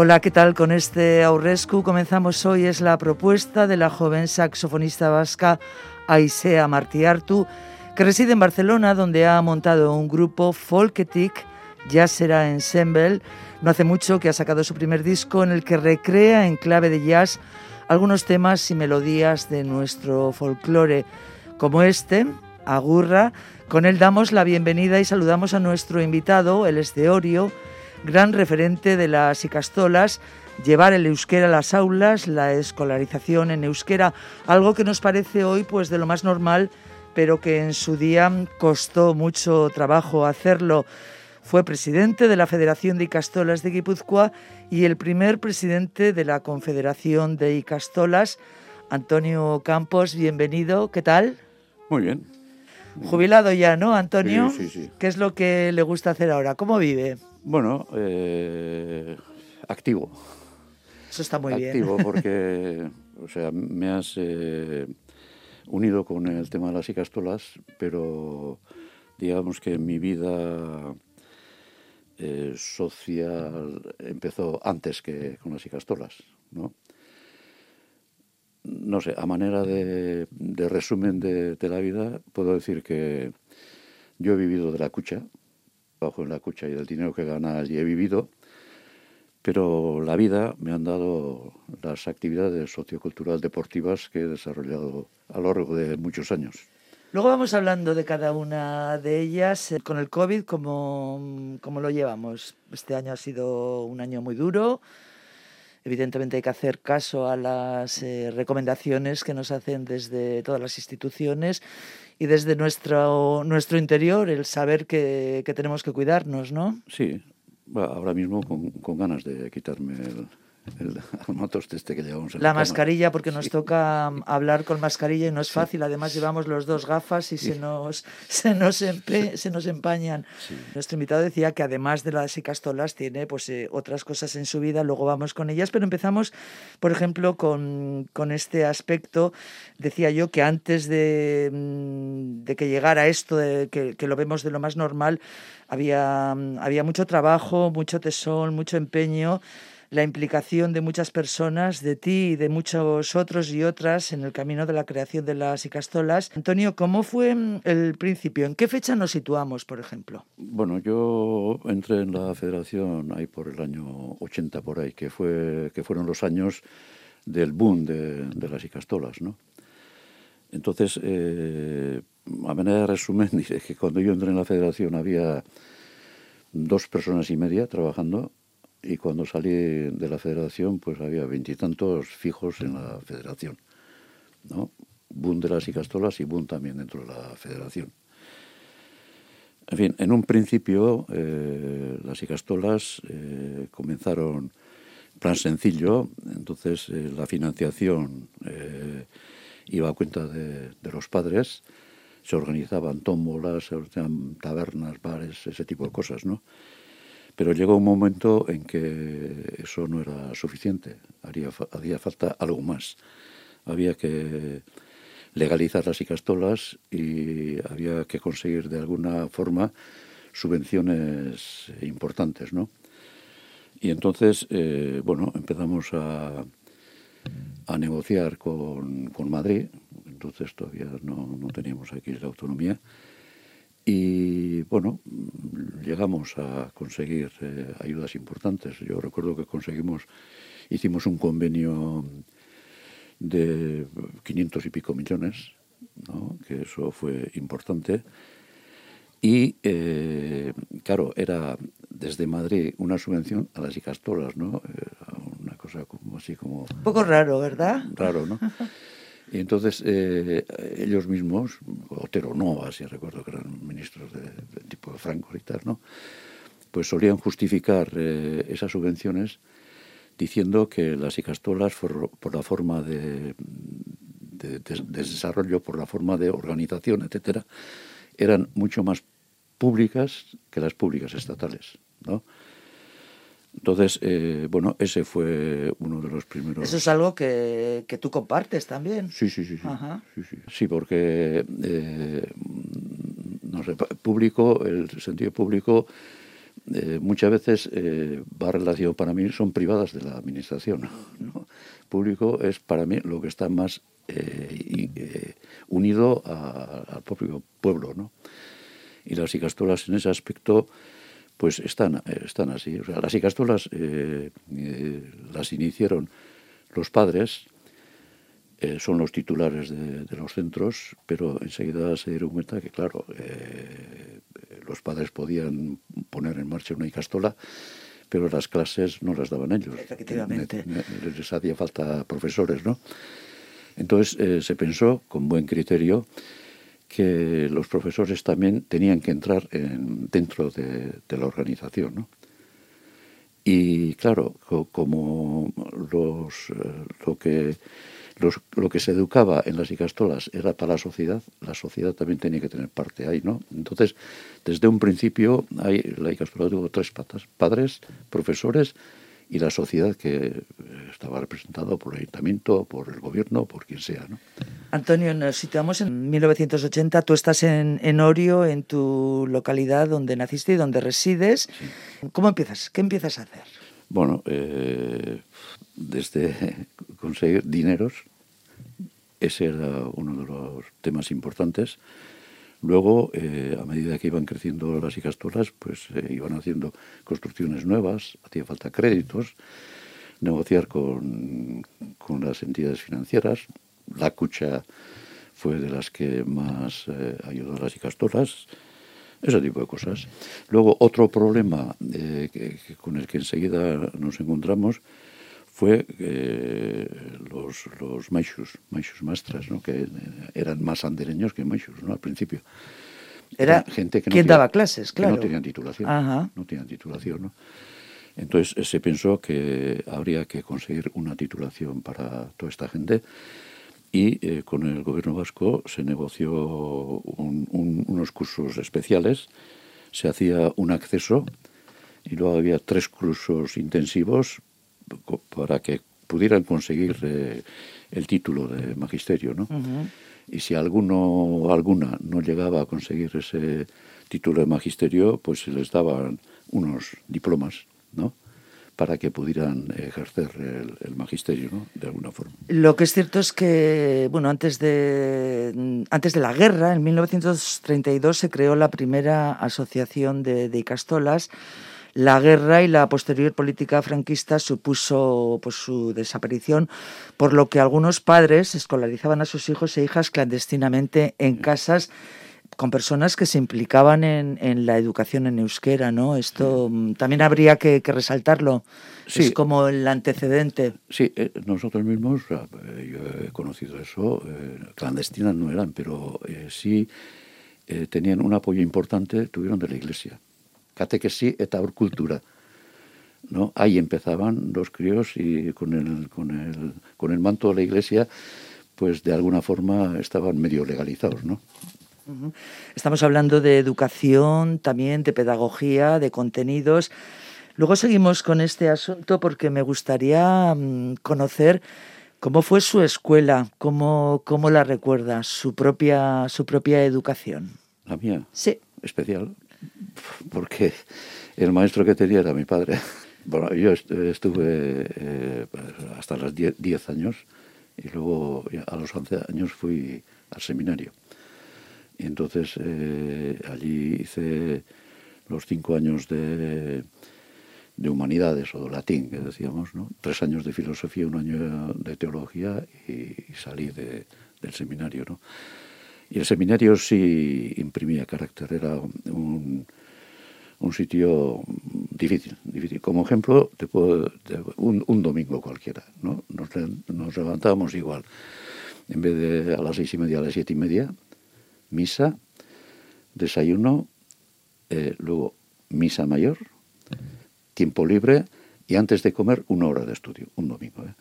Hola, ¿qué tal? Con este Aurrescu comenzamos hoy. Es la propuesta de la joven saxofonista vasca Aisea Martiartu, que reside en Barcelona, donde ha montado un grupo Folketic, Jazzera Ensemble. No hace mucho que ha sacado su primer disco en el que recrea en clave de jazz algunos temas y melodías de nuestro folclore, como este, Agurra. Con él damos la bienvenida y saludamos a nuestro invitado, el Esteorio gran referente de las icastolas, llevar el euskera a las aulas, la escolarización en euskera, algo que nos parece hoy pues de lo más normal, pero que en su día costó mucho trabajo hacerlo. Fue presidente de la Federación de Icastolas de Guipúzcoa y el primer presidente de la Confederación de Icastolas. Antonio Campos, bienvenido. ¿Qué tal? Muy bien. Jubilado ya, ¿no, Antonio? Sí, sí, sí. ¿Qué es lo que le gusta hacer ahora? ¿Cómo vive? Bueno, eh, activo. Eso está muy bien. Activo porque, o sea, me has eh, unido con el tema de las icastolas, pero digamos que mi vida eh, social empezó antes que con las icastolas, ¿no? No sé, a manera de, de resumen de, de la vida, puedo decir que yo he vivido de la cucha, bajo en la cucha y del dinero que gana allí he vivido, pero la vida me han dado las actividades socioculturales deportivas que he desarrollado a lo largo de muchos años. Luego vamos hablando de cada una de ellas. Con el COVID, ¿cómo, cómo lo llevamos? Este año ha sido un año muy duro. Evidentemente hay que hacer caso a las eh, recomendaciones que nos hacen desde todas las instituciones y desde nuestro, nuestro interior, el saber que, que tenemos que cuidarnos, ¿no? Sí, ahora mismo con, con ganas de quitarme el, el, este que llevamos en la, la mascarilla, porque nos Sí. toca hablar con mascarilla y no es fácil. Además, llevamos los dos gafas y se, nos, se, nos empe- se nos empañan. Sí. Nuestro invitado decía que además de las icastolas tiene pues, eh, otras cosas en su vida, luego vamos con ellas, pero empezamos, por ejemplo, con, con este aspecto. Decía yo que antes de, mm, de que llegara esto, de que, que lo vemos de lo más normal, había, mm, había mucho trabajo, mucho tesón, mucho empeño la implicación de muchas personas, de ti y de muchos otros y otras en el camino de la creación de las icastolas. Antonio, ¿cómo fue mm, el principio? ¿En qué fecha nos situamos, por ejemplo? Bueno, yo entré en la federación ahí por el año 80 por ahí, que fue que fueron los años del boom de, las icastolas, ¿no? Entonces, eh, a manera de resumen, diré que cuando yo entré en la federación había dos personas y media trabajando y cuando salí de la federación pues había veintitantos fijos en la federación, ¿no? Boom de las icastolas y boom también dentro de la federación. En fin, en un principio eh, las icastolas eh, comenzaron en plan sencillo, entonces eh, la financiación eh, iba a cuenta de, de los padres, se organizaban tómbolas, se organizaban tabernas, bares, ese tipo de cosas, ¿no? Pero llegó un momento en que eso no era suficiente, haría, falta algo más. Había que legalizar las icastolas y había que conseguir de alguna forma subvenciones importantes, ¿no? Y entonces, eh, bueno, empezamos a, a negociar con, con Madrid, entonces todavía no, no teníamos aquí la autonomía, y bueno, llegamos a conseguir eh, ayudas importantes. Yo recuerdo que conseguimos, hicimos un convenio de 500 y pico millones, ¿no? que eso fue importante. Y eh, claro, era desde Madrid una subvención a las icastolas, ¿no? Era una cosa como así como... Un poco raro, ¿verdad? Raro, ¿no? Y entonces eh, ellos mismos, Otero Nova, si recuerdo que eran ministros de, tipo de Franco y tal, ¿no? Pues solían justificar eh, esas subvenciones diciendo que las icastolas, por, por la forma de, de, desarrollo, por la forma de organización, etcétera, eran mucho más públicas que las públicas estatales, ¿no? Entonces, eh, bueno, ese fue uno de los primeros. Eso es algo que, que tú compartes también. Sí, sí, sí. Sí, sí, sí. sí, porque, eh, no sé, público, el sentido público eh, muchas veces va relacionado para mí, son privadas de la administración. ¿no? Público es para mí lo que está más unido al propio pueblo, ¿no? Y las icastolas en ese aspecto pues están, están así. O sea, las icastolas eh, eh, las iniciaron los padres, eh, son los titulares de, los centros, pero enseguida se dieron cuenta que, claro, los padres podían poner en marcha una icastola, pero las clases no las daban ellos. Efectivamente. Les hacía falta profesores, ¿no? Entonces se pensó, con buen criterio, que los profesores también tenían que entrar en, dentro de, la organización. ¿no? Y claro, como los, eh, lo, que, lo que se educaba en las icastolas era para la sociedad, la sociedad también tenía que tener parte ahí. ¿no? Entonces, desde un principio, hay, la icastola tuvo tres patas, padres, profesores y la sociedad que eh, estaba representada por el ayuntamiento, por el gobierno, por quien sea. ¿no? Antonio, nos situamos en 1980, tú estás en, en Orio, en tu localidad donde naciste y donde resides. ¿Cómo empiezas? ¿Qué empiezas a hacer? Bueno, eh, desde conseguir dineros, ese era uno de los temas importantes. Luego, eh, a medida que iban creciendo las icastolas, pues eh, iban haciendo construcciones nuevas, hacía falta créditos, negociar con, con las entidades financieras. La Cucha fue de las que más eh, ayudó a las icastolas, ese tipo de cosas. Luego, otro problema con el que enseguida nos encontramos fue eh, los, los maixus, maixus mastras, ¿no? que eran más andereños que maixus ¿no? al principio. Era gente que no ¿Quién daba clases, claro. no tenían titulación. No tenían titulación, ¿no? Entonces eh, se pensó que habría que conseguir una titulación para toda esta gente y eh, con el gobierno vasco se negoció unos cursos especiales, se hacía un acceso y luego había tres cursos intensivos para que pudieran conseguir eh, el título de magisterio, ¿no? Y si alguno alguna no llegaba a conseguir ese título de magisterio, pues se les daban unos diplomas, ¿no? para que pudieran ejercer el, magisterio, ¿no? De alguna forma. Lo que es cierto es que, bueno, antes de, antes de la guerra, en 1932 se creó la primera asociación de, de Icastolas, la guerra y la posterior política franquista supuso pues, su desaparición, por lo que algunos padres escolarizaban a sus hijos e hijas clandestinamente en casas con personas que se implicaban en, en la educación en euskera, ¿no? Esto mm, también habría que, resaltarlo. Sí. Es como el antecedente. Sí, eh, nosotros mismos, eh, yo he conocido eso, eh, clandestinas no eran, pero sí tenían un apoyo importante, tuvieron de la iglesia catequesis eta cultura. ¿no? Ahí empezaban los críos y con el, con, el, con el manto de la iglesia, pues de alguna forma estaban medio legalizados, ¿no? Estamos hablando de educación, también de pedagogía, de contenidos. Luego seguimos con este asunto porque me gustaría mm, conocer cómo fue su escuela, cómo, cómo la recuerda, su propia, su propia educación. La mía. Sí. Especial porque el maestro que tenía era mi padre. Bueno, yo estuve eh, hasta los 10 años y luego a los 11 años fui al seminario. Y entonces eh, allí hice los 5 años de, de, humanidades o de latín, que decíamos, ¿no? Tres años de filosofía, un año de teología y, salí de, del seminario, ¿no? Y el seminario sí imprimía carácter, era un, un sitio difícil, difícil. Como ejemplo, te puedo, un, un, domingo cualquiera, ¿no? Nos, levantábamos igual. En vez de a las seis y media, a las siete y media, misa, desayuno, eh, luego misa mayor, tiempo libre y antes de comer una hora de estudio, un domingo. ¿eh?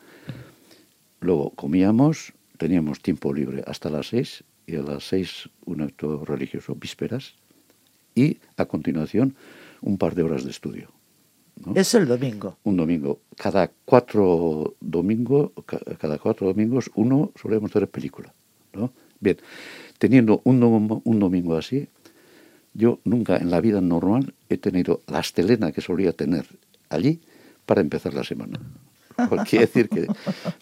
Luego comíamos, teníamos tiempo libre hasta las seis y a las seis un acto religioso, vísperas, y a continuación un par de horas de estudio. Es el domingo. Un domingo. Cada cuatro domingos, cada cuatro domingos, uno solemos hacer película. ¿no? Bien, teniendo un, un domingo así, yo nunca en la vida normal he tenido la estelena que solía tener allí para empezar la semana. Quiere decir que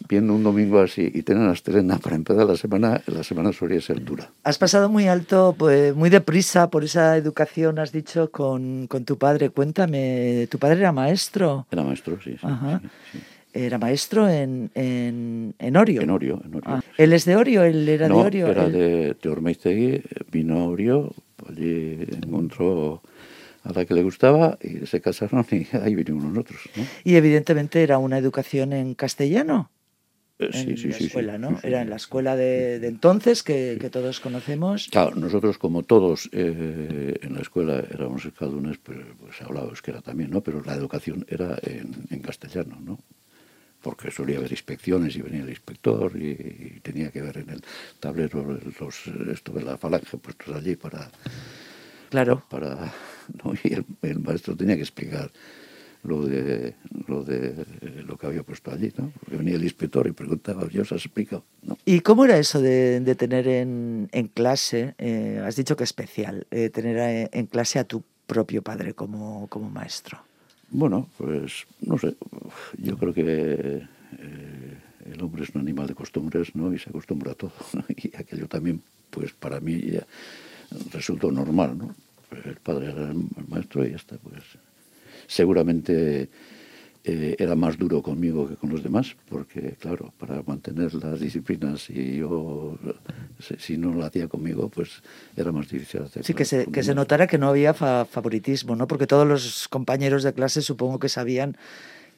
viendo un domingo así y tener la estelena para empezar la semana, la semana solía ser dura. Has pasado muy alto, pues, muy deprisa por esa educación, has dicho, con, con tu padre. Cuéntame, ¿tu padre era maestro? Era maestro, sí. sí, Era maestro en, en, en, Orio. En Orio, en Orio. Ah, ¿Él es de Orio? ¿Él era de Orio? era de, de vino a Orio, allí encontró a la que le gustaba y se casaron y ahí vinimos nosotros. ¿no? Y evidentemente era una educación en castellano. Eh, sí, en sí, la sí, escuela, sí, ¿no? Era en la escuela de, de entonces que, que, todos conocemos. Claro, nosotros como todos eh, en la escuela éramos escadunes, pues, pues hablaba euskera también, ¿no? Pero la educación era en, en castellano, ¿no? Porque solía haber inspecciones y venía el inspector y, y tenía que ver en el tablero los, esto de la falange puestos allí para... Claro. Para, ¿no? Y el, el maestro tenía que explicar lo de lo de lo que había puesto allí, ¿no? Porque venía el inspector y preguntaba, yo os has explicado, ¿no? ¿Y cómo era eso de, de tener en, en clase, eh, has dicho que especial, eh, tener a, en clase a tu propio padre como, como maestro? Bueno, pues no sé, yo creo que eh, el hombre es un animal de costumbres, ¿no? Y se acostumbra a todo, ¿no? Y aquello también, pues para mí ya resultó normal, ¿no? El padre era el maestro y ya está, pues seguramente eh, era más duro conmigo que con los demás, porque claro, para mantener las disciplinas y yo, si no lo hacía conmigo, pues era más difícil hacer. Sí, que se, que se notara que no había fa favoritismo, ¿no? Porque todos los compañeros de clase supongo que sabían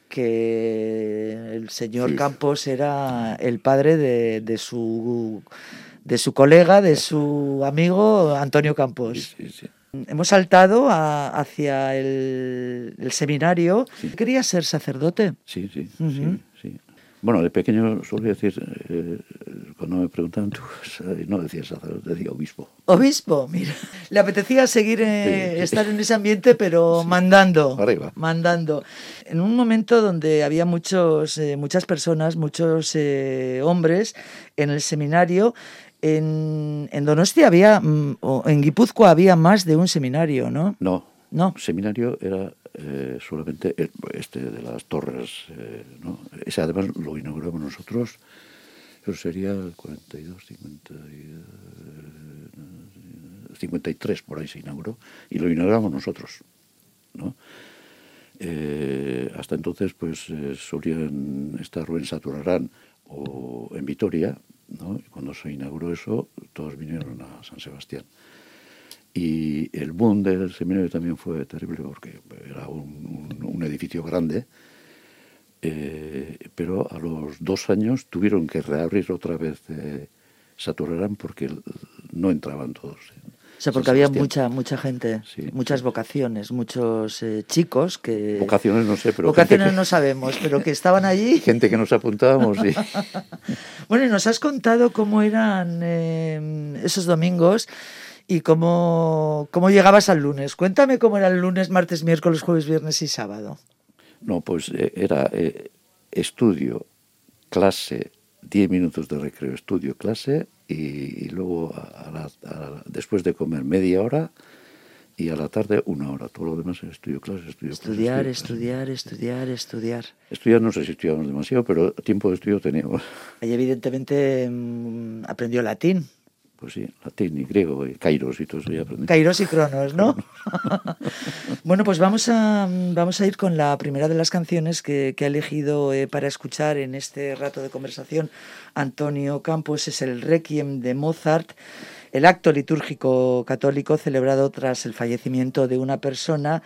que el señor Sí. Campos era el padre de, de su de su colega, de su amigo Antonio Campos. Sí, sí. Hemos saltado a- hacia el, el seminario. Sí. ¿Querías ser sacerdote? Sí, sí, sí, sí. Bueno, de pequeño solía decir, eh, cuando me preguntaban, tú, no decía sacerdote, decía obispo. Obispo, mira. Le apetecía seguir eh, estar en ese ambiente, pero mandando. Arriba. Mandando. En un momento donde había muchos, eh, muchas personas, muchos hombres en el seminario, en, en Donostia había, mm, o en Guipúzcoa había más de un seminario, ¿no? No, No. seminario era eh, solamente este de las torres, eh, ¿no? Ese además lo inauguramos nosotros, eso sería el 42, 50 y, eh, 53, por ahí se inauguró, y lo inauguramos nosotros, ¿no? Eh, hasta entonces, pues eh, solían estar en Saturarán o en Vitoria, cuando se inauguró eso, todos vinieron a San Sebastián. Y el boom del seminario también fue terrible porque era un, edificio grande, eh, pero a los dos años tuvieron que reabrir otra vez eh, Saturarán porque no entraban todos. en O sea, porque había Sebastián. mucha, mucha gente, Sí, muchas sí. vocaciones, muchos eh, chicos que... Vocaciones no sé, pero Vocaciones no sabemos, pero que estaban allí. gente que nos apuntábamos y Bueno, y nos has contado cómo eran eh, esos domingos y cómo, cómo llegabas al lunes. Cuéntame cómo era el lunes, martes, miércoles, jueves, viernes y sábado. No, pues eh, era eh, estudio, clase, 10 minutos de recreo, estudio, clase, y, y luego a- la- a la- después de comer media hora y a la tarde una hora. Todo lo demás era estudio, clase, estudio, clase, Estudiar, clase. estudiar, estudiar, estudiar. Estudiar no sé si estudiábamos demasiado, pero tiempo de estudio teníamos. Ahí evidentemente mm, aprendió latín. Pues sí, latín y griego y kairos y todo eso ya aprendí. Kairos y cronos, ¿no? bueno, pues vamos a, vamos a ir con la primera de las canciones que, que ha elegido eh, para escuchar en este rato de conversación Antonio Campos, es el Requiem de Mozart. El acto litúrgico católico celebrado tras el fallecimiento de una persona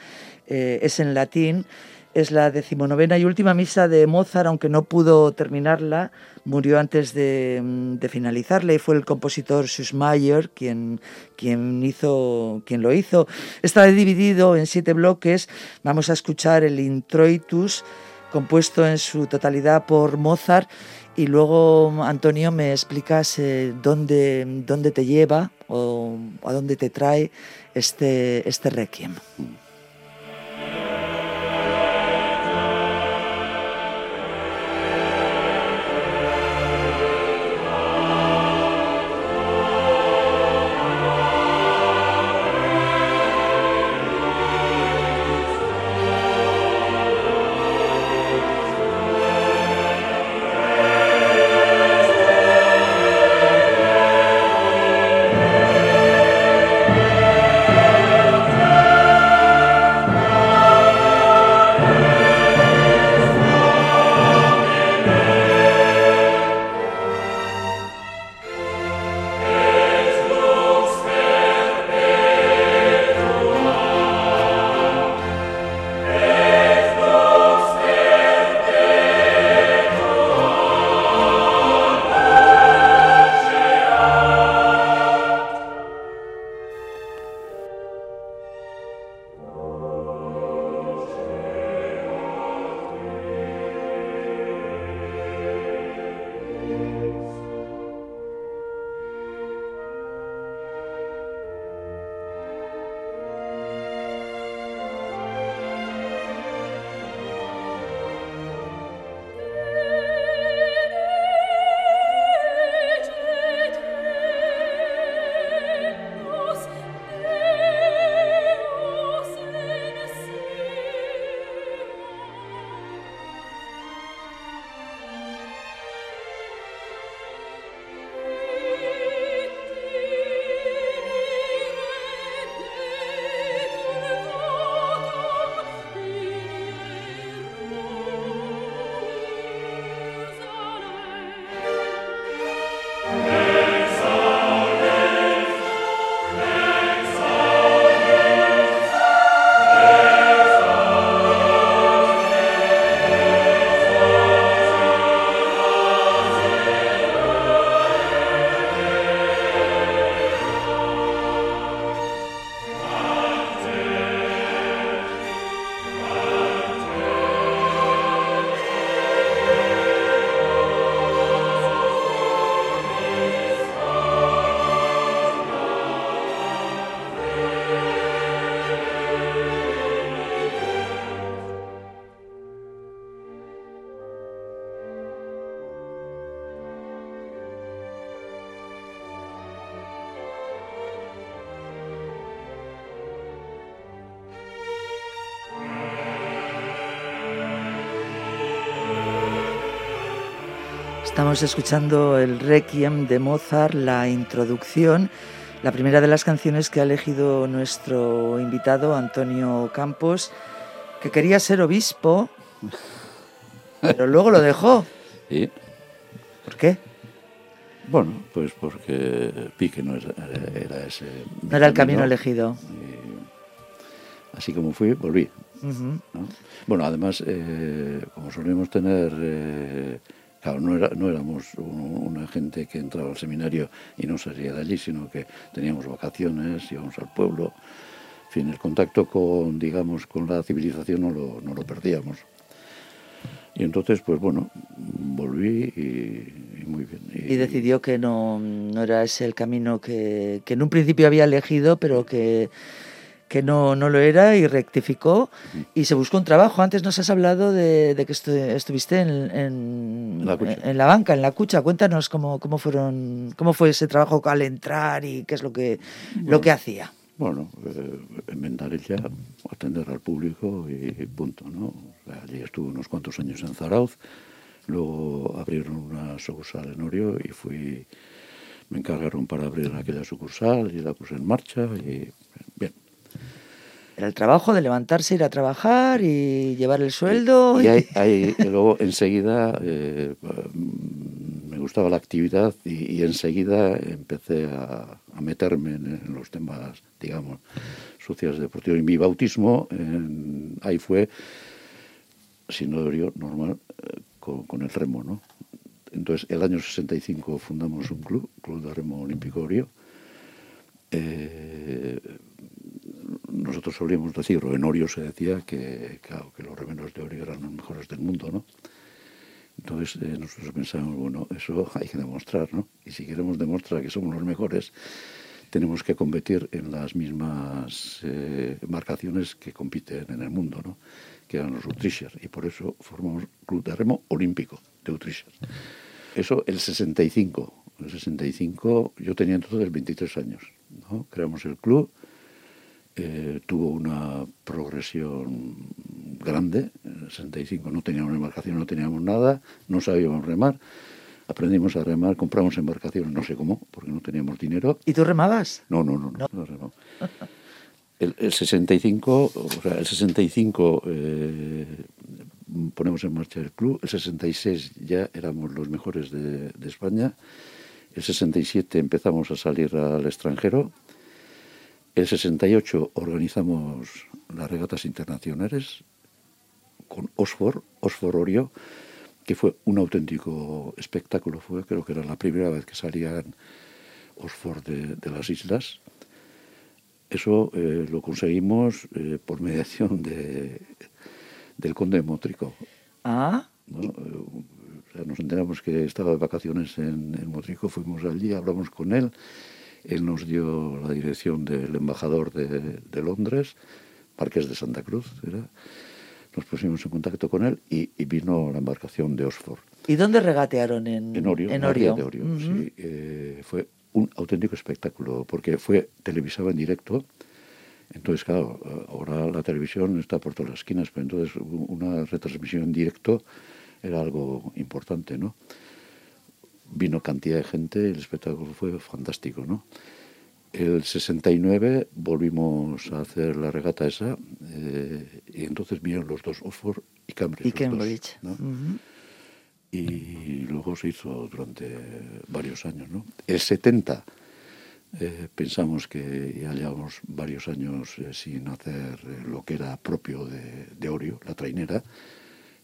eh, es en latín es la decimonovena y última misa de Mozart, aunque no pudo terminarla, murió antes de, mm, de finalizarla y fue el compositor Schussmayer quien, quien, hizo, quien lo hizo. Está dividido en siete bloques. Vamos a escuchar el introitus, compuesto en su totalidad por Mozart. Y luego, Antonio, me explicas eh, dónde, dónde te lleva o a dónde te trae este, este requiem. Estamos escuchando el Requiem de Mozart, la introducción, la primera de las canciones que ha elegido nuestro invitado Antonio Campos, que quería ser obispo, pero luego lo dejó. ¿Y? ¿Por qué? Bueno, pues porque Pique no era, era ese. No era el camino elegido. Así como fui, volví. ¿no? Bueno, además, eh, como solemos tener. Eh, Claro, no, era, no éramos una gente que entraba al seminario y no salía de allí, sino que teníamos vacaciones, íbamos al pueblo. En fin, el contacto con, digamos, con la civilización no lo, no lo perdíamos. Y entonces, pues bueno, volví y, y muy bien. Y, decidió que no, no, era ese el camino que, que en un principio había elegido, pero que que no, no lo era y rectificó y se buscó un trabajo. Antes nos has hablado de, de que estuviste en, en, La en, la banca, en la cucha. Cuéntanos cómo, cómo, fueron, cómo fue ese trabajo al entrar y qué es lo que, Bueno. lo que hacía. Bueno, eh, enmendar ella, atender al público y punto, ¿no? Allí estuve unos cuantos años en Zarauz, luego abrieron una sucursal en Orio y fui me encargaron para abrir aquella sucursal y la puse en marcha y bien. Era el trabajo de levantarse, ir a trabajar y llevar el sueldo. Y, luego enseguida eh, me gustaba la actividad y, enseguida empecé a, meterme en, los temas, digamos, sociales deportivos. Y mi bautismo ahí fue, siendo normal, eh, con, con, el remo, ¿no? Entonces, el año 65 fundamos un club, Club de Remo Olímpico Orio. Eh, nosotros solíamos decir, o en Orio se decía que, que los remeros de Orio eran los mejores del mundo, ¿no? Entonces eh, nosotros pensamos, bueno, eso hay que demostrar, ¿no? Y si queremos demostrar que somos los mejores, tenemos que competir en las mismas eh, marcaciones que compiten en el mundo, ¿no? Que eran los Utrishers. Y por eso formamos Club de Remo Olímpico de Utrishers. Eso el 65. El 65 yo tenía entonces 23 años. Creamos el club. Eh, tuvo una progresión grande. En el 65 no teníamos embarcación, no teníamos nada, no sabíamos remar. Aprendimos a remar, compramos embarcaciones, no sé cómo, porque no teníamos dinero. ¿Y tú remabas? No, no, no, no. no, El, 65, o sea, el 65 eh, ponemos en marcha el club. El 66 ya éramos los mejores de, España. El 67 empezamos a salir al extranjero. El 68 organizamos las regatas internacionales con Osfor, Osfor Orio, que fue un auténtico espectáculo. Fue, creo que era la primera vez que salían Osfor de, las islas. Eso eh, lo conseguimos eh, por mediación de del conde de Motrico. Ah. Eh, nos enteramos que estaba de vacaciones en, Motrico, fuimos allí, hablamos con él, él nos dio la dirección del embajador de, Londres, Marqués de Santa Cruz, era. nos pusimos en contacto con él y, vino la embarcación de Oxford. ¿Y dónde regatearon? En, en Orio. En Orio. sí, eh, fue un auténtico espectáculo, porque fue televisado en directo, entonces, claro, ahora la televisión está por todas las esquinas, pero entonces una retransmisión en directo era algo importante, ¿no? Vino cantidad de gente, el espectáculo fue fantástico, ¿no? El 69 volvimos a hacer la regata esa eh, y entonces vinieron los dos, Oxford y Cambridge. Y Cambridge. Y luego se hizo durante varios años, ¿no? El 70 eh, pensamos que ya llevamos varios años eh, sin hacer lo que era propio de, de, Orio, la trainera,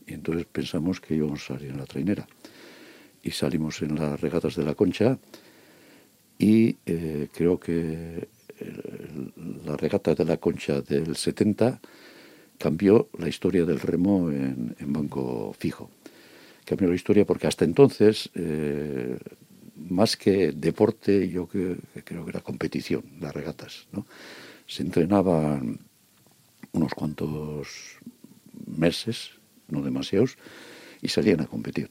y entonces pensamos que íbamos a salir en la trainera. Y salimos en las regatas de la Concha y creo que la regata de la Concha del 70 cambió la historia del remo en, banco fijo. Cambió la historia porque hasta entonces más que deporte, yo creo que era competición, las regatas. ¿no? Se entrenaban unos cuantos meses, no demasiados, y salían a competir.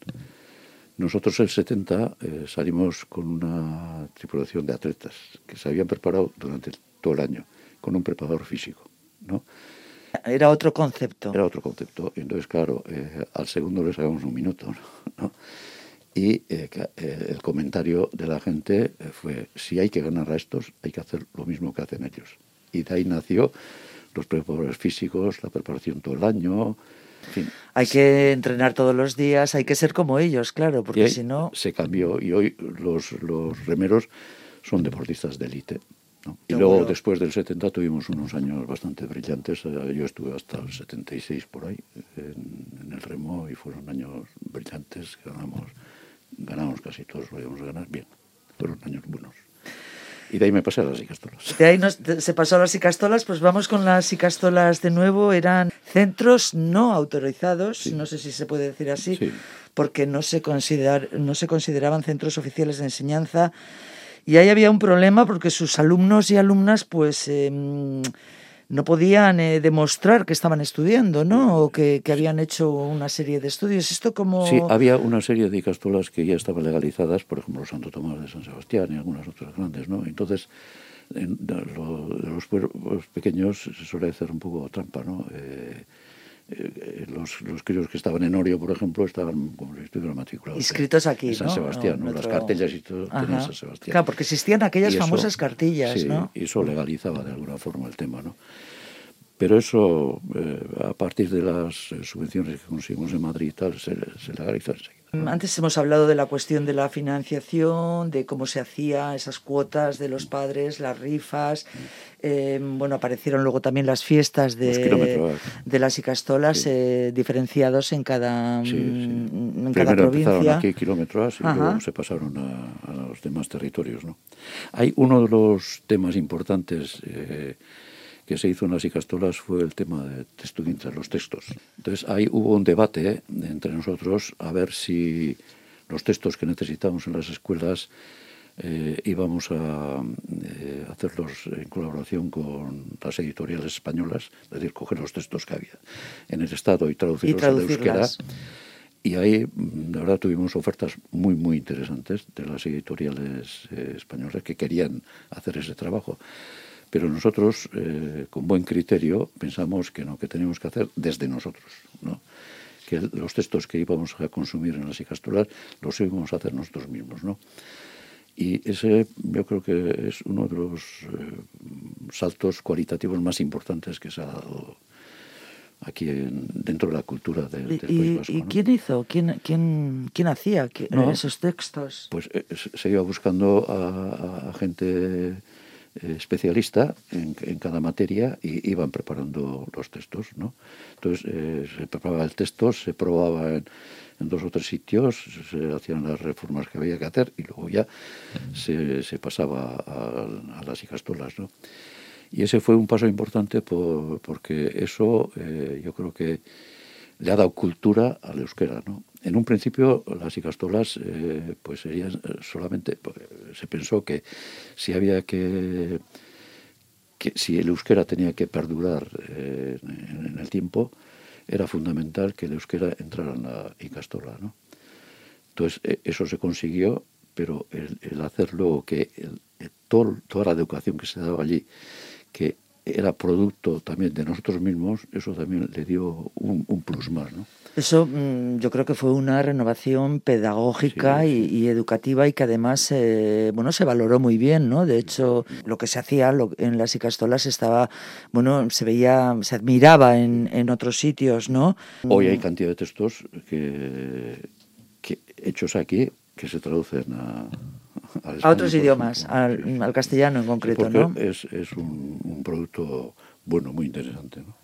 Nosotros el 70 eh, salimos con una tripulación de atletas que se habían preparado durante todo el año, con un preparador físico. ¿no? Era otro concepto. Era otro concepto. Y entonces, claro, eh, al segundo le sacamos un minuto. ¿no? Y eh, eh, el comentario de la gente eh, fue, si hay que ganar a estos, hay que hacer lo mismo que hacen ellos. Y de ahí nació los preparadores físicos, la preparación todo el año. Fin. Hay que entrenar todos los días, hay que ser como ellos, claro, porque si no... Se cambió y hoy los, los remeros son deportistas de élite. Y luego, después del 70, tuvimos unos años bastante brillantes. Yo estuve hasta el 76 por ahí en, en el remo y fueron años brillantes. Ganamos ganamos casi todos lo íbamos a ganar bien. Fueron años buenos. Y de ahí me pasé a las icastolas. De ahí se pasó a las icastolas, pues vamos con las icastolas de nuevo. Eran centros no autorizados, no sé si se puede decir así, porque no se, considerar, no se consideraban centros oficiales de enseñanza. Y ahí había un problema porque sus alumnos y alumnas, pues... Em, no podían eh, demostrar que estaban estudiando, ¿no? O que, habían hecho una serie de estudios. ¿Esto como...? Sí, había una serie de castolas que ya estaban legalizadas, por ejemplo, Santo Tomás de San Sebastián y algunas otras grandes, ¿no? Entonces, en, los pueblos pequeños se suele hacer un poco trampa, ¿no? Eh, eh, los, los críos que estaban en Orio, por ejemplo, estaban como si estuvieran matriculados. Inscritos aquí, en San ¿no? Sebastián, ¿no? Las cartillas y todo tenían. San Sebastián. Claro, porque existían aquellas eso- famosas cartillas, sí, ¿no? Y eso legalizaba de alguna forma el tema, ¿no? Pero eso, eh, a partir de las eh, subvenciones que conseguimos en Madrid y tal, se, se legalizó enseguida. Antes hemos hablado de la cuestión de la financiación, de cómo se hacía esas cuotas de los padres, las rifas. eh, bueno, aparecieron luego también las fiestas de, las icastolas eh, diferenciados en cada, Sí, sí. mm, en cada Primero empezaron aquí kilómetros y Ajá. luego se pasaron a, a los demás territorios. ¿no? Hay uno de los temas importantes eh, que se hizo en las Icastolas fue el tema de texto los textos. Entonces ahí hubo un debate eh, entre nosotros a ver si los textos que necesitábamos en las escuelas eh, íbamos a eh, hacerlos en colaboración con las editoriales españolas, es decir, coger los textos que había en el Estado y traducirlos al euskera. Y ahí, mm, la verdad, tuvimos ofertas muy, muy interesantes de las editoriales eh, españolas que querían hacer ese trabajo. Pero nosotros, eh, con buen criterio, pensamos que no, que teníamos que hacer desde nosotros, ¿no? que los textos que íbamos a consumir en las icastolas los íbamos a hacer nosotros mismos, ¿no? Y ese yo creo que es uno de los eh, saltos cualitativos más importantes que se ha dado aquí en- dentro de la cultura del, ¿Y, del País y- Vasco. y ¿no? quién hizo? ¿Quién, quién, quién hacía No. esos textos? Pues eh, se iba buscando a, a- gente especialista en, en cada materia y iban preparando los textos, ¿no? Entonces eh, se preparaba el texto, se probaba en, en dos o tres sitios, se hacían las reformas que había que hacer y luego ya se, se pasaba a, a las icastolas, ¿no? Y ese fue un paso importante por- porque eso eh, yo creo que le ha dado cultura al euskera, ¿no? En un principio las icastolas eh, pues serían eh, solamente, se pensó que si había que, que si el euskera tenía que perdurar eh, en, el tiempo, era fundamental que el euskera entrara en la icastola, ¿no? Entonces eh, eso se consiguió, pero el, hacer luego que todo- toda la educación que se daba allí, que era producto también de nosotros mismos, eso también le dio un, un plus más, ¿no? Eso mm, yo creo que fue una renovación pedagógica Sí, y, y educativa y que además eh, bueno se valoró muy bien, ¿no? De hecho, lo que se hacía lo- en las icastolas estaba, bueno, se veía, se admiraba en, en otros sitios, ¿no? Hoy hay cantidad de textos que, que hechos aquí que se traducen a, al A otros idiomas, al, castellano en concreto, porque ¿no? es, es un, un producto bueno, muy interesante, ¿no?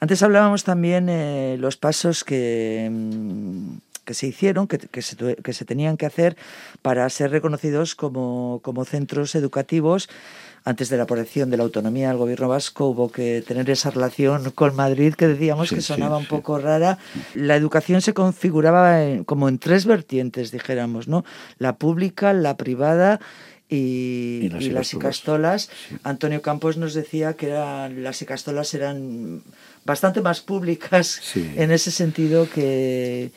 Antes hablábamos también eh, los pasos que, mm, que se hicieron, que, que se, que se tenían que hacer para ser reconocidos como, como centros educativos. Antes de la aprobación de la autonomía del gobierno vasco hubo que tener esa relación con Madrid que decíamos Sí, que sí, sonaba un sí. poco rara. La educación se configuraba en- como en tres vertientes, dijéramos, ¿no? La pública, la privada y, Y las y las icastolas. Antonio Campos nos decía que eran, las icastolas eran bastante más públicas en ese sentido que...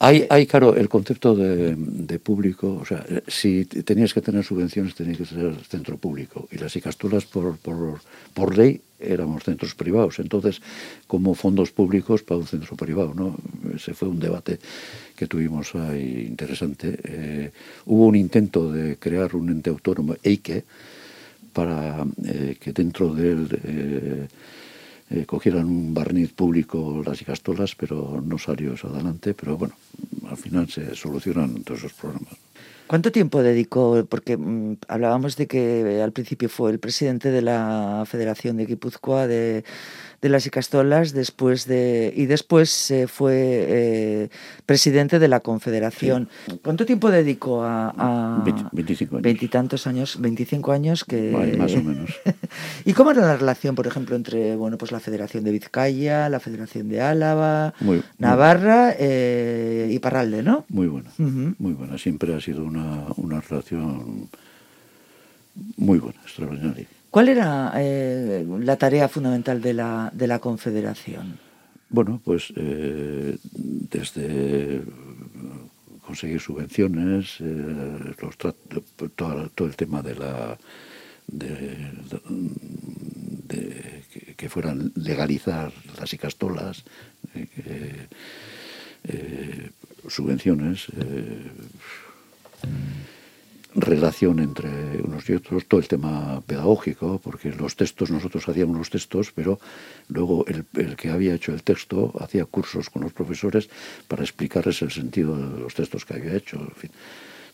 Hay, hay, claro, el concepto de, público, o sea, eh, si tenías que tener subvenciones tenías que ser centro público y las icastulas por, por, por ley éramos centros privados, entonces como fondos públicos para un centro privado, ¿no? Ese fue un debate que tuvimos ahí interesante. Eh, hubo un intento de crear un ente autónomo, EIKE, para eh, que dentro de él eh, eh, cogieran un barniz público las icastolas, pero no salió eso adelante. Pero bueno, al final se solucionan todos esos problemas. ¿Cuánto tiempo dedicó? Porque mm, hablábamos de que al principio fue el presidente de la Federación de Guipúzcoa de, de las Icastolas después de, y después eh, fue eh, presidente de la Confederación. ¿Cuánto tiempo dedicó a, a Veinti- 25 años. veintitantos años, 25 años que... Vale, más o menos. ¿Y cómo era la relación, por ejemplo, entre bueno, pues la Federación de Vizcaya, la Federación de Álava, Muy- Navarra eh, y Parralde, ¿no? Muy buena, muy buena. Siempre ha sido una, una relación muy buena, extraordinaria. ¿Cuál era eh, la tarea fundamental de la, de la Confederación? Bueno, pues eh, desde conseguir subvenciones, eh, todo, el tema de la de, que fueran legalizar las icastolas, subvenciones, relación entre unos y otros, todo el tema pedagógico, porque los textos, nosotros hacíamos los textos, pero luego el, que había hecho el texto hacía cursos con los profesores para explicarles el sentido de los textos que había hecho.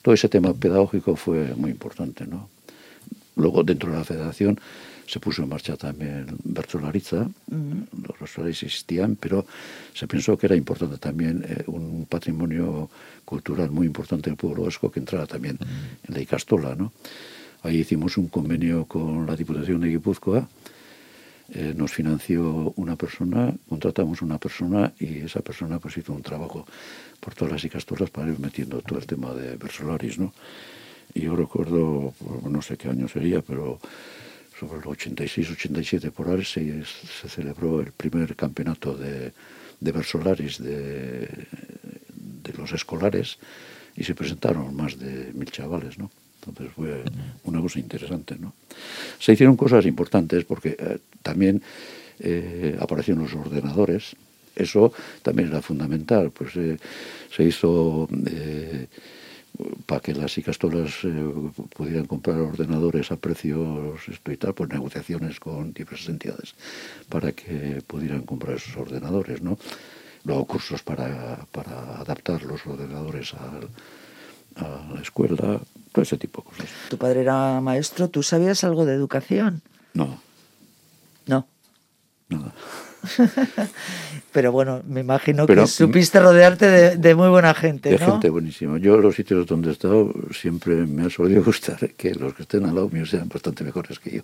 Todo ese tema pedagógico fue muy importante. ¿no? Luego, dentro de la federación, se puso en marcha también Bertsolariza, los Bertsolaris existían, pero se pensó que era importante también eh, un patrimonio cultural muy importante del pueblo vasco que entrara también en la Icastola. ¿no? Ahí hicimos un convenio con la Diputación de Guipúzcoa, eh, nos financió una persona, contratamos una persona y esa persona pues hizo un trabajo por todas las Icastolas para ir metiendo todo el tema de Bersolaris, ¿no? Y yo recuerdo, no sé qué año sería, pero sobre el 86-87 por ahí se, celebró el primer campeonato de, de Versolaris de, los escolares y se presentaron más de mil chavales, ¿no? Entonces fue una cosa interesante, ¿no? Se hicieron cosas importantes porque eh, también eh, aparecieron los ordenadores, eso también era fundamental, pues eh, se hizo para que las icastolas eh, pudieran comprar ordenadores a precios esto y tal, pues negociaciones con diversas entidades para que pudieran comprar esos ordenadores, ¿no? Luego cursos para, para adaptar los ordenadores a, a la escuela, todo ese tipo de cosas. Tu padre era maestro, ¿tú sabías algo de educación? No. No. Nada. Pero bueno, me imagino Pero, que supiste rodearte de, de, muy buena gente. De ¿no? gente buenísima. Yo, los sitios donde he estado, siempre me ha solido gustar que los que estén al lado mío sean bastante mejores que yo.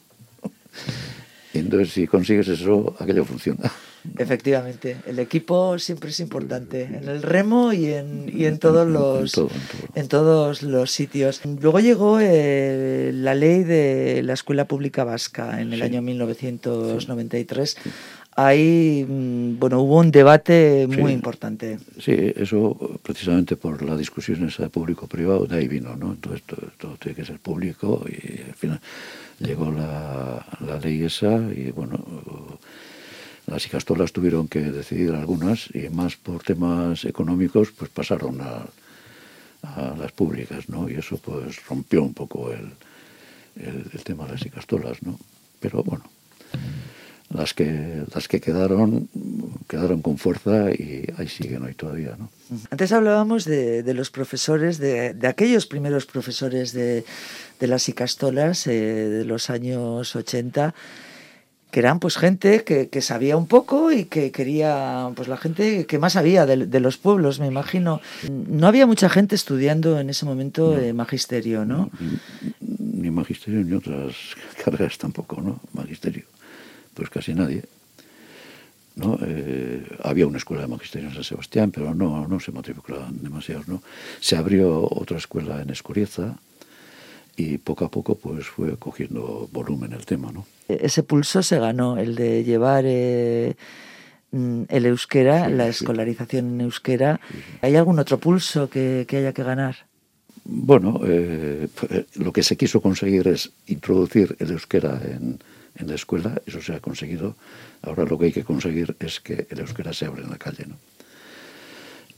Entonces, si consigues eso, aquello funciona. Efectivamente, el equipo siempre es importante en el remo y en, y en todos los en, todo, en, todo. en todos los sitios. Luego llegó eh, la ley de la Escuela Pública Vasca en el Sí. año 1993. Ahí, mm, bueno, hubo un debate muy Sí. importante. Sí, eso precisamente por la discusión esa de público-privado, de ahí vino, ¿no? Entonces todo, todo tiene que ser público y al final llegó la, la ley esa y bueno, las icastolas tuvieron que decidir algunas y más por temas económicos pues pasaron a, a las públicas, ¿no? Y eso pues rompió un poco el, el, el tema de las icastolas, ¿no? Pero bueno, las que las que quedaron quedaron con fuerza y ahí siguen hoy todavía, ¿no? Antes hablábamos de, de los profesores, de, de, aquellos primeros profesores de, de las icastolas eh, de los años 80 que eran pues gente que, que, sabía un poco y que quería, pues la gente que más sabía de, de, los pueblos, me imagino. No había mucha gente estudiando en ese momento no. eh, magisterio, ¿no? Ni, ni, magisterio ni otras carreras tampoco, ¿no? Magisterio, pues casi nadie. ¿no? Eh, había una escuela de magisterio en San Sebastián, pero no, no se matriculaban demasiados, ¿no? Se abrió otra escuela en Escorieza, y poco a poco pues fue cogiendo volumen el tema, ¿no? Ese pulso se ganó, el de llevar eh, el euskera, sí, la escolarización sí. en euskera. Sí, ¿Hay algún otro pulso que, que haya que ganar? Bueno, eh, lo que se quiso conseguir es introducir el euskera en, en, la escuela, eso se ha conseguido. Ahora lo que hay que conseguir es que el euskera se abra en la calle, ¿no?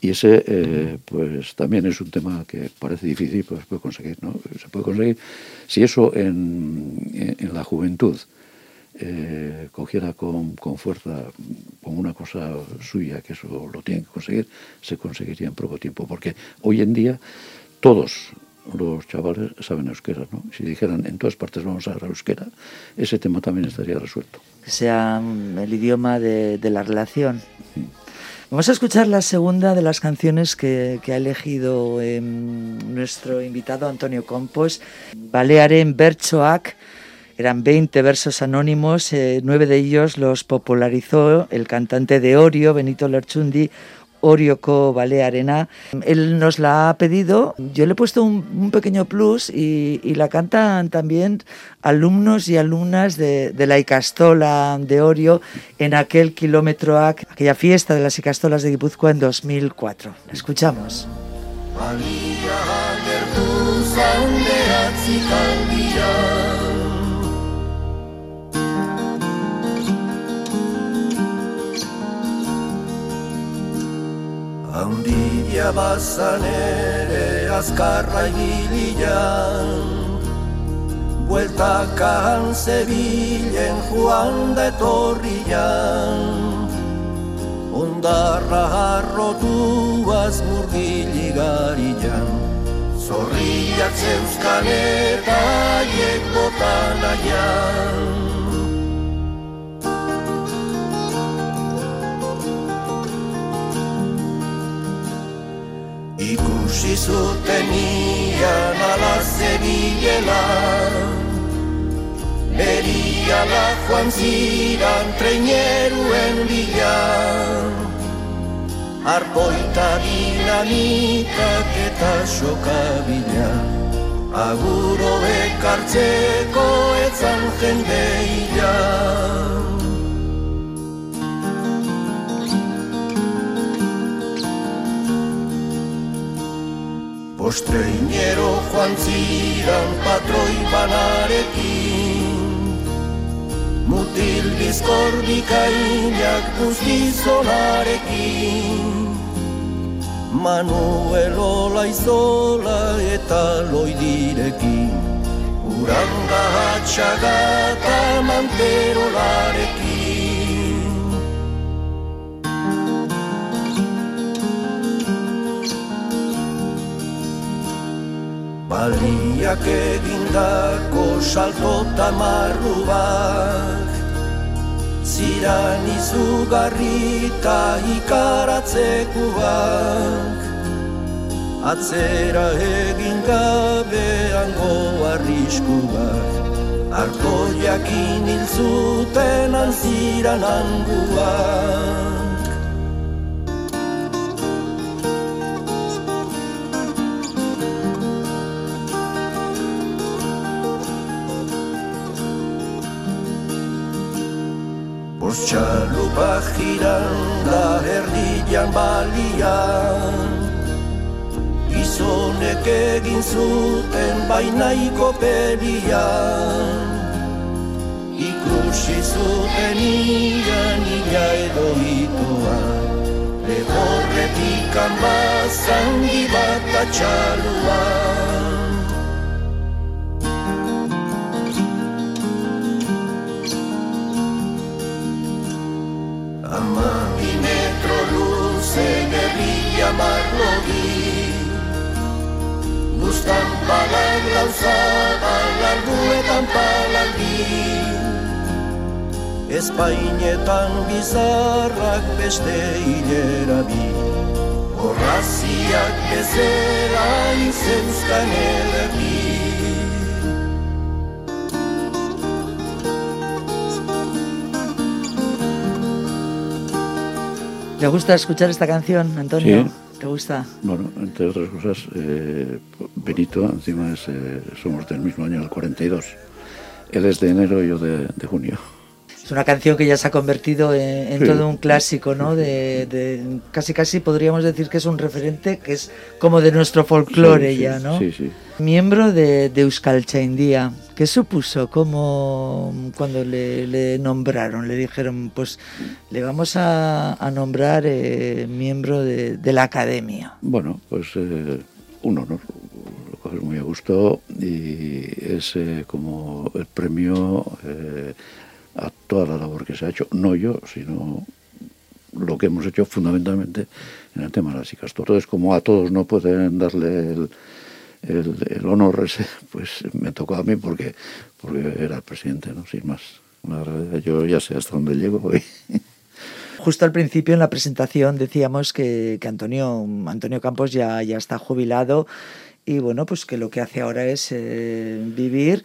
Y ese, eh, pues también es un tema que parece difícil, pues se puede conseguir, ¿no? Se puede conseguir. Si eso en, en la juventud eh, cogiera con, con, fuerza como una cosa suya, que eso lo tienen que conseguir, se conseguiría en poco tiempo. Porque hoy en día todos los chavales saben euskera, ¿no? Si dijeran en todas partes vamos a hablar euskera, ese tema también estaría resuelto. Que sea el idioma de, de la relación. Sí. Vamos a escuchar la segunda de las canciones que, que ha elegido eh, nuestro invitado Antonio Compos, Balearen Bertsoak. Eran 20 versos anónimos, eh, nueve de ellos los popularizó el cantante de Orio, Benito Lerchundi, Orioko Balearena. Él nos la ha pedido, yo le he puesto un, pequeño plus y, la cantan también alumnos y alumnas de, la Icastola de Orio en aquel kilómetro, aquella fiesta de las Icastolas de Guipúzcoa en 2004. La escuchamos. Ondia bazan ere azkarra ibilian Bueltakan zebilen joan da etorrian Ondarra harrotuaz murgiligarian Zorriak zeuzkan eta aiek botan aian ikusi zuten ian ala zebilela Beriala joan ziran treineruen bila Arpoita dinamitak eta sokabila Aguro ekartzeko etzan jende Postreinero joan ziran patroi banarekin. Mutil bizkor bikainak guztizonarekin Manuel Olaizola eta loidirekin. Uranga hatxaga eta manterolarekin Baliak egindako salto tamarru bat. Ziran izugarri eta ikaratzeko bat. Atzera egin gabean goarrisku bat. Arko jakin hil zuten anziran anguak Txalupa jiran da erdian balian. Gizonek egin zuten bainaiko pelian. Ikusi zuten ian ila edo itoa Legorretik anbazan gibat atxaluan palan lauza balarduetan palaldi Espainetan bizarrak beste hilera bi. Horraziak bezera izeuzkan ederdi ¿Te gusta escuchar esta canción, Antonio? ¿Te gusta? Bueno, entre otras cosas, eh, Benito, encima es, eh, somos del mismo año, el 42. Él es de enero y yo de, junio. Es una canción que ya se ha convertido en, todo un clásico, ¿no? De, casi casi podríamos decir que es un referente que es como de nuestro folclore ya, ¿no? Sí, sí. Miembro de, de Euskalchaindia. ¿Qué supuso como cuando le, nombraron? Le dijeron, pues le vamos a, nombrar eh, miembro de, la academia. Bueno, pues eh, un honor, lo coges muy a gusto y es eh, como el premio a toda la labor que se ha hecho, no yo, sino lo que hemos hecho fundamentalmente en el tema de las chicas. Entonces, como a todos no pueden darle el el, honor ese, pues me tocó a mí porque, porque era el presidente, ¿no? Sin más. yo ya sé hasta dónde llego hoy. Justo al principio en la presentación decíamos que, que Antonio, Antonio Campos ya, ya está jubilado y bueno, pues que lo que hace ahora es eh, vivir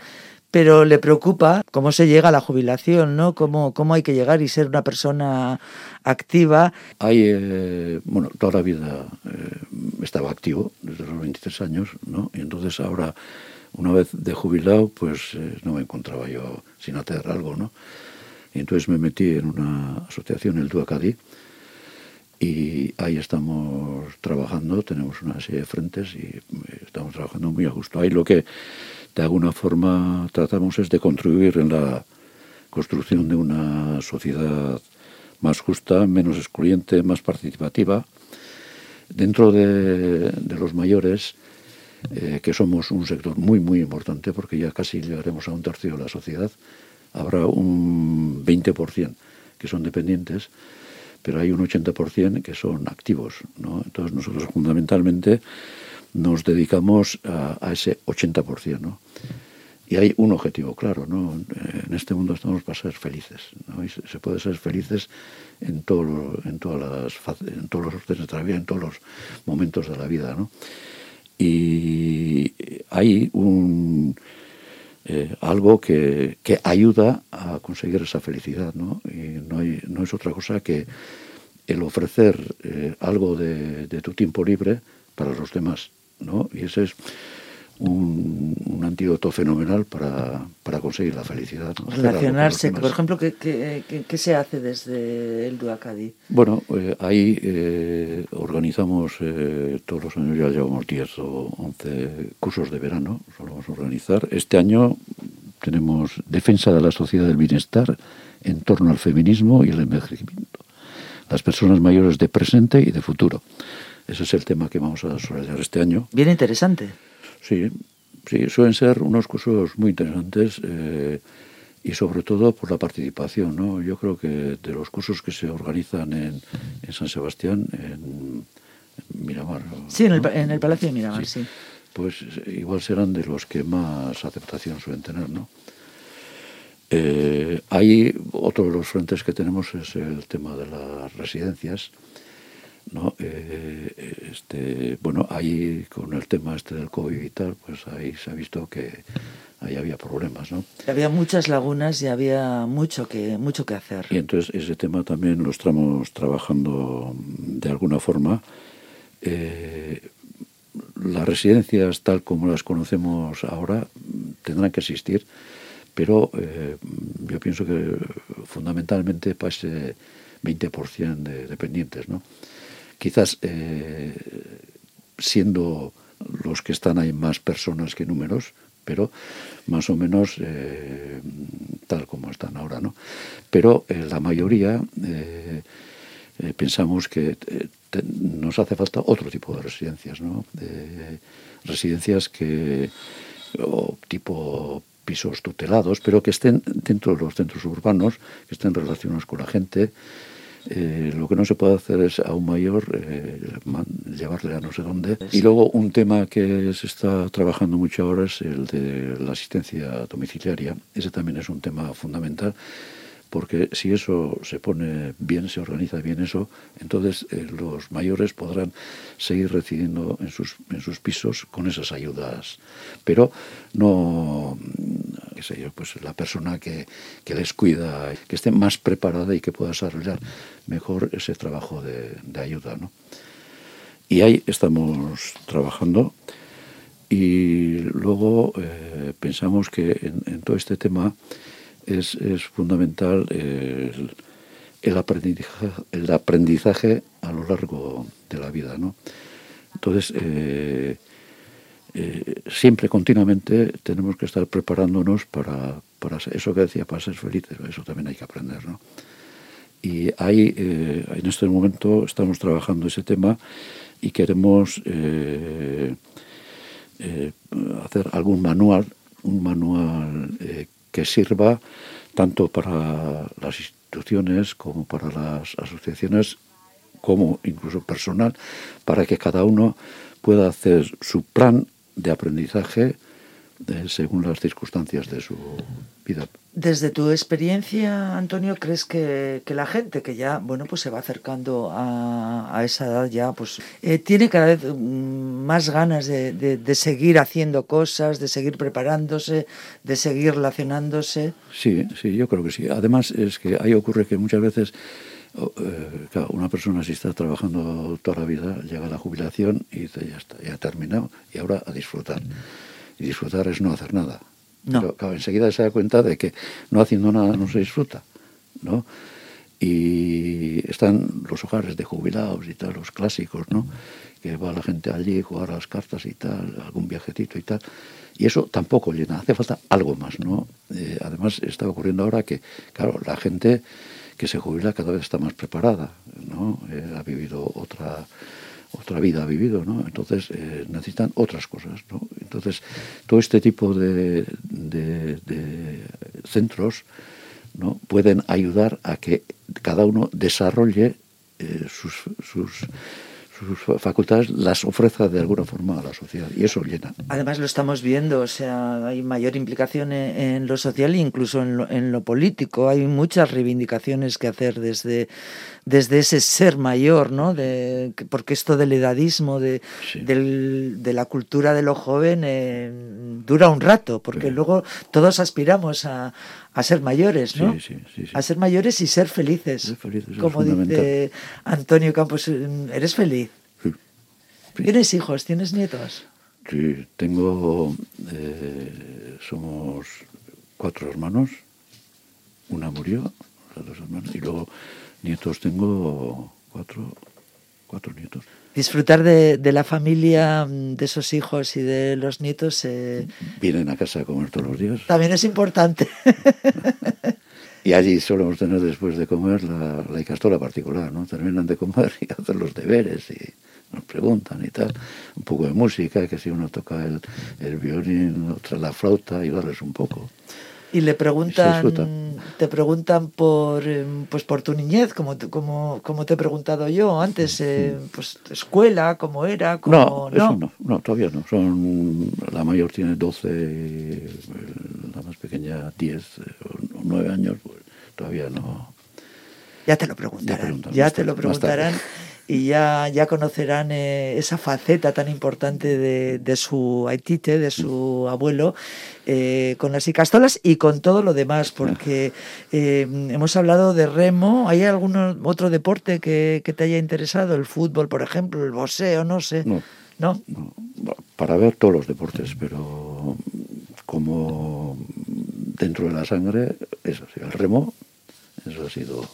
pero le preocupa cómo se llega a la jubilación, ¿no? Cómo, cómo hay que llegar y ser una persona activa. Hay, eh, bueno, toda la vida eh, estaba activo, desde los 23 años, ¿no? Y entonces ahora, una vez de jubilado, pues eh, no me encontraba yo sin hacer algo, ¿no? Y entonces me metí en una asociación, el Duacadí, y ahí estamos trabajando, tenemos una serie de frentes y estamos trabajando muy a gusto. Ahí lo que de alguna forma tratamos es de contribuir en la construcción de una sociedad más justa, menos excluyente, más participativa Dentro de, los mayores, eh, que somos un sector muy, muy importante, porque ya casi llegaremos a un tercio de la sociedad, habrá un 20% que son dependientes, pero hay un 80% que son activos. ¿no? Entonces nosotros fundamentalmente nos dedicamos a, ese 80%. ¿no? Y hay un objetivo claro, ¿no? En este mundo estamos para ser felices, ¿no? Y se puede ser felices en, todo, en, todas las, en todos los órdenes de vida, en todos los momentos de la vida, ¿no? Y hay un, eh, algo que, que, ayuda a conseguir esa felicidad, ¿no? Y no, hay, no es otra cosa que el ofrecer eh, algo de tu tiempo libre para los demás, ¿no? Y ese es un, un antídoto fenomenal para, para, conseguir la felicidad. Relacionarse, por ejemplo, ¿qué, ¿qué, qué, se hace desde el Duacadi? Bueno, eh, ahí eh, organizamos eh, todos los años, ya llevamos 10 o 11 cursos de verano, solemos organizar. Este año tenemos Defensa de la Sociedad del Bienestar en torno al feminismo y el envejecimiento. Las personas mayores de presente y de futuro. Ese es el tema que vamos a desarrollar este año. Bien interesante. Sí, sí, suelen ser unos cursos muy interesantes eh, y sobre todo por la participación. ¿no? Yo creo que de los cursos que se organizan en, en San Sebastián, en, Miramar. Sí, en, el, en, el, Palacio de Miramar, sí, sí. Pues igual serán de los que más aceptación suelen tener, ¿no? Eh, hay otro de los frentes que tenemos es el tema de las residencias. ¿No? Eh, este, bueno, ahí con el tema este del COVID y tal, pues ahí se ha visto que ahí había problemas, ¿no? Había muchas lagunas y había mucho que, mucho que hacer. Y entonces ese tema también lo estamos trabajando de alguna forma. Eh, las residencias tal como las conocemos ahora tendrán que existir, pero eh, yo pienso que fundamentalmente para ese 20% de dependientes, ¿no? Quizás eh, siendo los que están ahí más personas que números, pero más o menos eh, tal como están ahora, ¿no? Pero eh, la mayoría pensamos que nos hace falta otro tipo de residencias, ¿no? residencias que o tipo pisos tutelados, pero que estén dentro de los centros urbanos, que estén relacionados con la gente, eh, lo que no se puede hacer es a un mayor eh, llevarle a no sé dónde. Y luego un tema que se está trabajando mucho ahora es el de la asistencia domiciliaria. Ese también es un tema fundamental porque si eso se pone bien, se organiza bien eso, entonces eh, los mayores podrán seguir residiendo en sus, en sus pisos con esas ayudas. Pero no, qué sé yo, pues la persona que, que les cuida, que esté más preparada y que pueda desarrollar mejor ese trabajo de, de ayuda. ¿no? Y ahí estamos trabajando. Y luego eh, pensamos que en, en todo este tema es, es fundamental el, el, aprendizaje, el aprendizaje a lo largo de la vida. ¿no? Entonces, eh, eh, siempre, continuamente, tenemos que estar preparándonos para, para eso que decía, para ser felices. Eso también hay que aprender. ¿no? Y ahí, eh, en este momento, estamos trabajando ese tema y queremos eh, eh, hacer algún manual, un manual eh, que sirva tanto para las instituciones como para las asociaciones, como incluso personal, para que cada uno pueda hacer su plan de aprendizaje eh, según las circunstancias de su vida. Desde tu experiencia, Antonio, ¿crees que, que, la gente que ya, bueno, pues se va acercando a, a esa edad ya, pues eh, tiene cada vez mm, más ganas de, de, de, seguir haciendo cosas, de seguir preparándose, de seguir relacionándose? Sí, sí, yo creo que sí. Además es que ahí ocurre que muchas veces eh, claro, una persona si está trabajando toda la vida, llega a la jubilación y dice, ya está, ya ha terminado y ahora a disfrutar. Y disfrutar es no hacer nada. No. Pero, claro, enseguida se da cuenta de que no haciendo nada no se disfruta, ¿no? Y están los hogares de jubilados y tal, los clásicos, ¿no? Que va la gente allí a jugar a las cartas y tal, algún viajecito y tal. Y eso tampoco llena, hace falta algo más, ¿no? Eh, además, está ocurriendo ahora que, claro, la gente que se jubila cada vez está más preparada, ¿no? Eh, ha vivido otra otra vida ha vivido, ¿no? Entonces eh, necesitan otras cosas, ¿no? Entonces todo este tipo de, de, centros ¿no? pueden ayudar a que cada uno desarrolle eh, sus, sus sus facultades las ofrezca de alguna forma a la sociedad y eso llena. Además lo estamos viendo, o sea, hay mayor implicación en, en lo social e incluso en lo, en lo, político. Hay muchas reivindicaciones que hacer desde, desde ese ser mayor, ¿no? De, porque esto del edadismo, de, sí. del, de la cultura de lo joven, eh, dura un rato, porque sí. luego todos aspiramos a, a ser mayores, ¿no? Sí, sí, a ser mayores y ser felices. Ser felices Como dice Antonio Campos, ¿eres feliz? ¿Tienes hijos? ¿Tienes nietos? Sí, tengo. Eh, somos cuatro hermanos. Una murió, las dos hermanas, y luego nietos tengo cuatro, cuatro nietos. Disfrutar de, de, la familia, de esos hijos y de los nietos. Eh... Vienen a casa a comer todos los días. También es importante. Y allí solemos tener después de comer la, la icastola particular, ¿no? Terminan de comer y hacen los deberes y nos preguntan y tal, un poco de música, que si uno toca el, el violín, otra la flauta, ayudarles un poco. Y le preguntan, te preguntan por, pues por tu niñez, como, como, como te he preguntado yo antes, eh, pues escuela, cómo era, cómo, no, eso no, no, todavía no. Son, la mayor tiene 12, la más pequeña 10 o 9 años, pues todavía no. Ya te lo preguntarán, ya, ya te lo preguntarán y ya, ya conocerán eh, esa faceta tan importante de, de, su Aitite, de su abuelo, eh, con las icastolas y con todo lo demás, porque eh, hemos hablado de remo. ¿Hay algún otro deporte que, que, te haya interesado? ¿El fútbol, por ejemplo? ¿El boxeo? No sé. No, ¿No? no. Para ver todos los deportes, pero como dentro de la sangre, eso sí, el remo, eso ha sido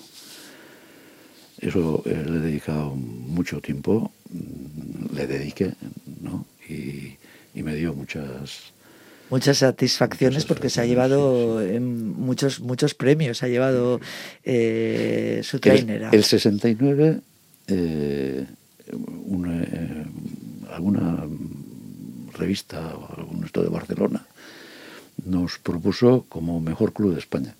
eso eh, le he dedicado mucho tiempo, mm, le dediqué, ¿no? Y, y me dio muchas... Muchas satisfacciones muchas porque se ha llevado sí, sí. muchos muchos premios, ha llevado eh, su trainer. El, el 69, eh, una, eh, alguna revista o algún esto de Barcelona nos propuso como mejor club de España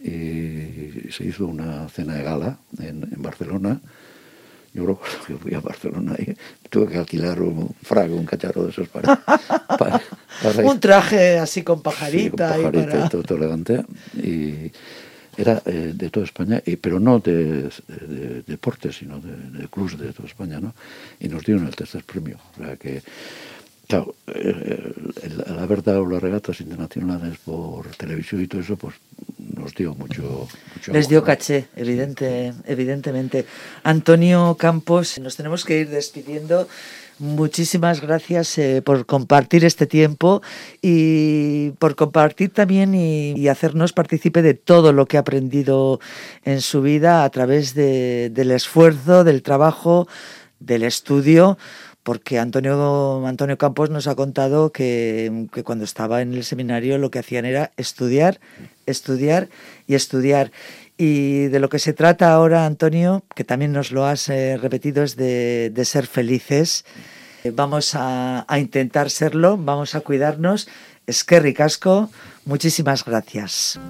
y se hizo una cena de gala en, en Barcelona. Yo creo que fui a Barcelona y tuve que alquilar un frago, un cacharro de esos para... para, para un traje así con pajarita. Sí, con pajarita y, para... y todo, todo, elegante. Y era eh, de toda España, y, pero no de, de, de deportes, sino de, de clubs de toda España, ¿no? Y nos dieron el tercer premio. O sea que Claro, el, el, haber dado las regatas internacionales por televisión y todo eso, pues nos dio mucho. mucho Les dio caché, evidente, evidentemente. Antonio Campos, nos tenemos que ir despidiendo. Muchísimas gracias eh, por compartir este tiempo y por compartir también y, y, hacernos partícipe de todo lo que ha aprendido en su vida a través de, del esfuerzo, del trabajo, del estudio porque Antonio, Antonio Campos nos ha contado que, que, cuando estaba en el seminario lo que hacían era estudiar, estudiar y estudiar. Y de lo que se trata ahora, Antonio, que también nos lo has eh, repetido, es de, de ser felices. Eh, vamos a, a, intentar serlo, vamos a cuidarnos. Es que ricasco, muchísimas gracias.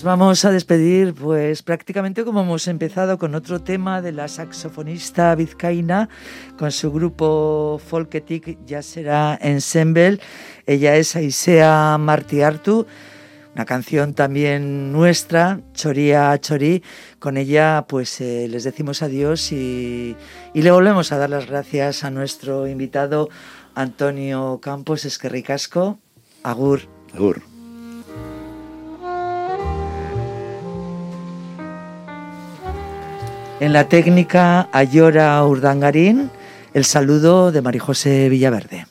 Nos vamos a despedir, pues prácticamente como hemos empezado con otro tema de la saxofonista vizcaína con su grupo Folketic, ya será Ensemble. Ella es Aisea Martiartu, una canción también nuestra, Choría Chorí. Con ella, pues eh, les decimos adiós y, y, le volvemos a dar las gracias a nuestro invitado Antonio Campos Esquerricasco. Agur. Agur. En la técnica Ayora Urdangarín, el saludo de Marijose Villaverde.